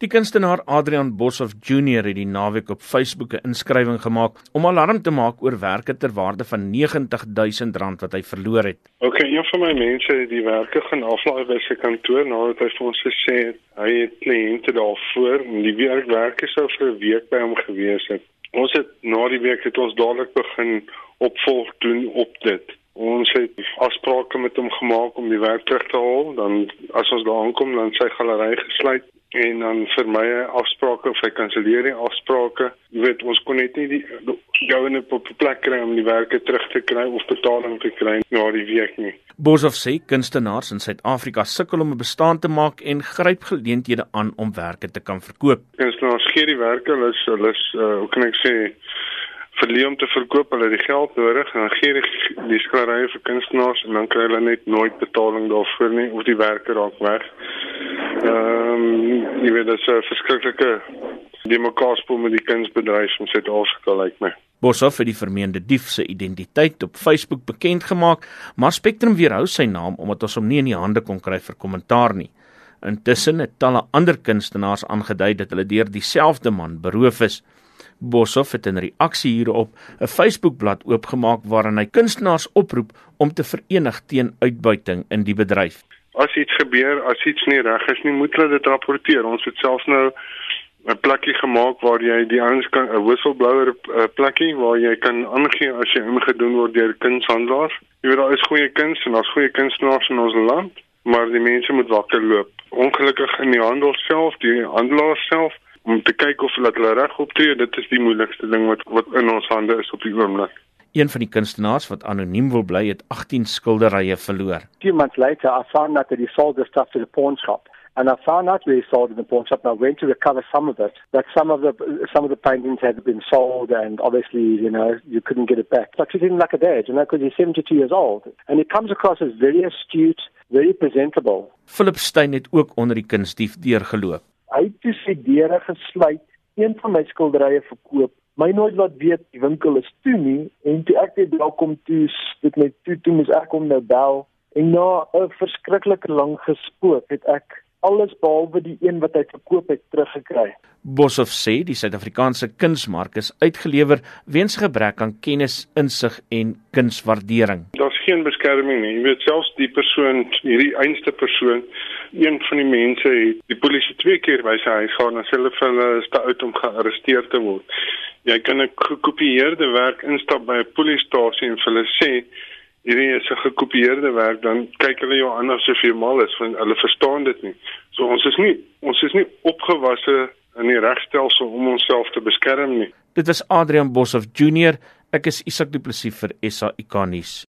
Die kunstenaar Adrian Boshoff Junior het die naweek op Facebook 'n inskrywing gemaak om alarm te maak oor werke ter waarde van R90000 wat hy verloor het. Okay, een van my mense het die werke gaan aflaai by sy kantoor nadat hy vir ons gesê het hy het kliënte daarvoor en die werkwerke sou vir 'n week by hom gewees het. Ons het na die week het ons dadelik begin opvolg doen op dit. Ons het afsprake met hom gemaak om die werk terug te haal, dan as ons daar aankom dan sy galery gesluit en dan vir my afsprake of hy kanselleer die afsprake. Jy weet, ons kon net nie die jou in 'n plek kry om die werke terug te kry of betaling te kry na die week nie. Boshoff sê kunstenaars in Suid-Afrika sukkel om 'n bestaan te maak en gryp geleenthede aan om werke te kan verkoop. Kunstenaars gee die werke, hulle is hulle is uh, hoe kan ek sê verleen om te verkoop, hulle het die geld nodig en dan gee die, die skilderye vir kunstenaars en dan kry hulle net nooit betaling daarvoor nie of die werke raak weg. Ehm um, jy weet dit is 'n verskriklike demokraspoel met die kunsbedryf in Suid-Afrika lyk like my. Boshoff het die vermeende dief se identiteit op Facebook bekend gemaak, maar Spectrum weerhou sy naam omdat ons hom nie in die hande kon kry vir kommentaar nie. Intussen het talle ander kunstenaars aangedui dat hulle deur dieselfde man beroof is. Boshoff het in reaksie hierop 'n Facebook-blad oopgemaak waarin hy kunstenaars oproep om te verenig teen uitbuiting in die bedryf. As iets gebeur, as iets nie reg is nie, moet hulle dit rapporteer. Ons het selfs nou 'n plekkie gemaak waar jy die ouens kan 'n whistleblower eh, plekkie waar jy kan aangee as jy ingedoen word deur kunshandelaars. Jy weet daar is goeie kuns en daar's goeie kunstenaars in ons land, maar die mense moet wakker loop. Ongelukkig in die handel self, die handelaars self om te kyk of hulle reg optree, dit is die moeilikste ding wat wat in ons hande is op die oomblik. Een van die kunstenaars wat anoniem wil bly, het 18 skilderye verloor. Few months later, I found out that he sold the stuff to the pawn shop. And I found out where he sold in the pawn shop. And I went to recover some of it. That some of the some of the paintings had been sold, and obviously, you know, you couldn't get it back. So I treated him like a dad, you know, because he's 72 years old, and he comes across as very astute, very presentable. Philip Stein het ook onder die kunstdief deurgeloop hy het toe sy deure gesluit, een van my skilderye verkoop. My nooit wat weet die winkel is toe nie en toe ek dit welkom toe dit net toe toe moes ek hom nou bel en na 'n verskriklike lang gespook het ek alles behalwe die een wat hy verkoop het teruggekry. Boshoff sê die Suid-Afrikaanse kunsmark is uitgelewer weens gebrek aan kennis, insig en kunswaardering. Geen beskerming nie. Jy weet selfs die persoon, hierdie einste persoon, een van die mense het die polisie twee keer by sy huis gaan en hulle vir hulle is te oud om gearresteer te word. Jy kan 'n gekopieerde werk instap by 'n polisiestasie en vir hulle sê hierdie is 'n gekopieerde werk, dan kyk hulle jou aan asof jy mal is want hulle verstaan dit nie. So ons is nie ons is nie opgewasse in die regstelsel om onsself te beskerm nie. Dit was Adrian Boshoff Junior. Ek is Isak Du Plessis vir SAK nuus.